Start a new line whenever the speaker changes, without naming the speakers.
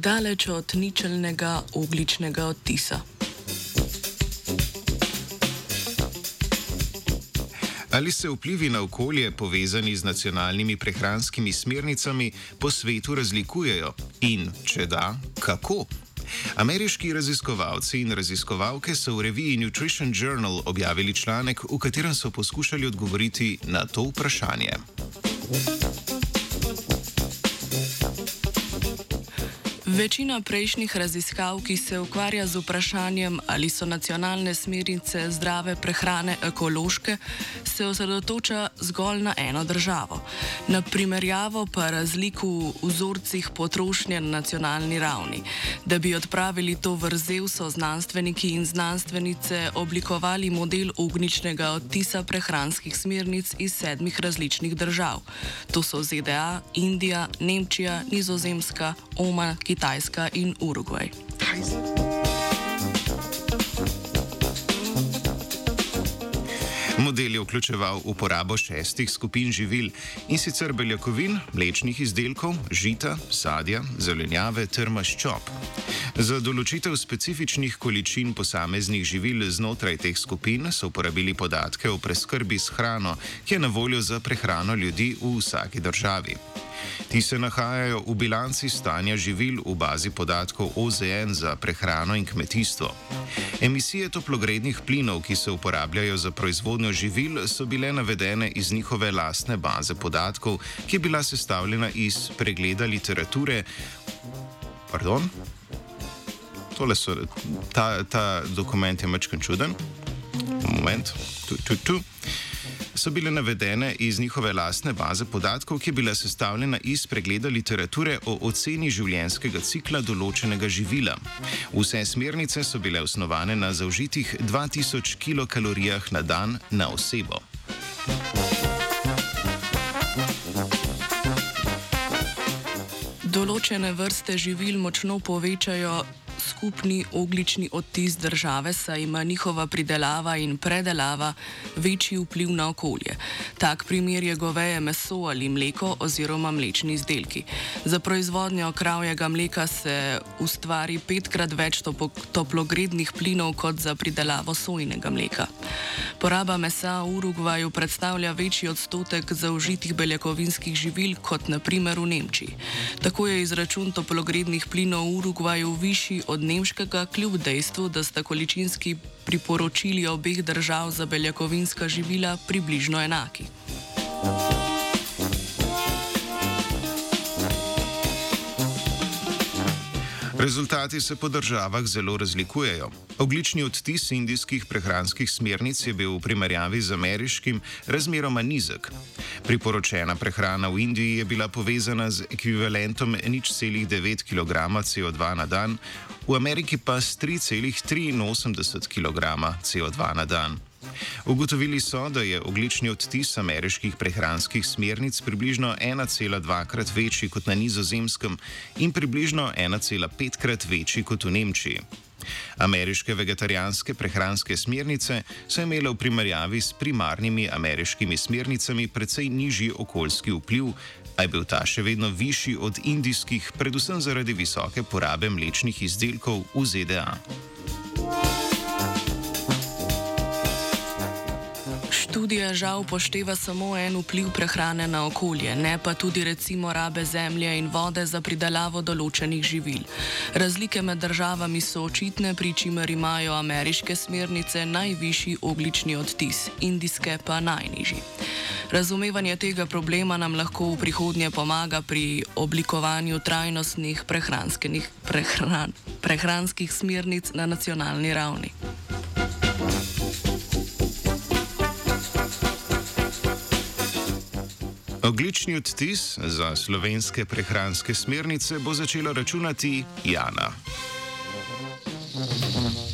daleč od ničelnega ogličnega odtisa.
Ali se vplivi na okolje povezani z nacionalnimi prehranskimi smernicami po svetu razlikujejo in, če da, kako? Ameriški raziskovalci in raziskovalke so v reviji Nutrition Journal objavili članek, v katerem so poskušali odgovoriti na to vprašanje.
Večina prejšnjih raziskav, ki se ukvarja z vprašanjem, ali so nacionalne smernice zdrave prehrane ekološke, se osredotoča zgolj na eno državo. Na primerjavo pa razlik v vzorcih potrošnje na nacionalni ravni. Da bi odpravili to vrzel, so znanstveniki in znanstvenice oblikovali model ogničnega odtisa prehranskih smernic iz sedmih različnih držav. To so ZDA, Indija, Nemčija, Nizozemska, Oman, Kitajska. Kitajska in Urugvaj.
Model je vključeval uporabo šestih skupin živil in sicer beljakovin, mlečnih izdelkov, žita, sadja, zelenjave ter maščob. Za določitev specifičnih količin posameznih živil znotraj teh skupin so uporabili podatke o preskrbi s hrano, ki je na voljo za prehrano ljudi v vsaki državi. Ti se nahajajo v bilanci stanja živil v bazi podatkov OZN za prehrano in kmetijstvo. Emisije toplogrednih plinov, ki se uporabljajo za proizvodnjo živil, so bile navedene iz njihove lastne baze podatkov, ki je bila sestavljena iz pregleda literature. Pardon? So, ta, ta dokument je mačkan čuden. Moment, tu, tu, tu so bile navedene iz njihove lastne baze podatkov, ki je bila sestavljena iz pregleda literature o oceni življenjskega cikla določenega živila. Vse smernice so bile osnovane na zaužitih 2000 kilokalorijah na dan na osebo.
Določene vrste živil močno povečajo skupni oglični odtis države, saj ima njihova pridelava in predelava večji vpliv na okolje. Tak primer je goveje meso ali mleko oziroma mlečni izdelki. Za proizvodnjo kravjega mleka se ustvari petkrat več toplogrednih plinov kot za pridelavo sojnega mleka. Poraba mesa v Urugvaju predstavlja večji odstotek zaužitih beljakovinskih živil kot naprimer v Nemčiji. Tako je izračun toplogrednih plinov v Urugvaju višji od nemškega, kljub dejstvu, da sta količinski priporočili obeh držav za beljakovinska živila približno enaki.
Rezultati se po državah zelo razlikujejo. Oglični odtis indijskih prehranskih smernic je bil v primerjavi z ameriškim razmeroma nizek. Priporočena prehrana v Indiji je bila povezana z ekvivalentom nič celih 9 kg CO2 na dan, v Ameriki pa s 3,83 kg CO2 na dan. Ugotovili so, da je oglični odtis ameriških prehranskih smernic približno 1,2 krat večji kot na nizozemskem in približno 1,5 krat večji kot v Nemčiji. Ameriške vegetarijanske prehranske smernice so imele v primerjavi s primarnimi ameriškimi smernicami precej nižji okoljski vpliv, a je bil ta še vedno višji od indijskih, predvsem zaradi visoke porabe mlečnih izdelkov v ZDA.
Študija žal upošteva samo en vpliv prehrane na okolje, ne pa tudi recimo rabe zemlje in vode za pridelavo določenih živil. Razlike med državami so očitne, pri čimer imajo ameriške smernice najvišji oglični odtis, indijske pa najnižji. Razumevanje tega problema nam lahko v prihodnje pomaga pri oblikovanju trajnostnih prehran, prehranskih smernic na nacionalni ravni.
Oglični odtis za slovenske prehranske smernice bo začela računati Jana. Thank you.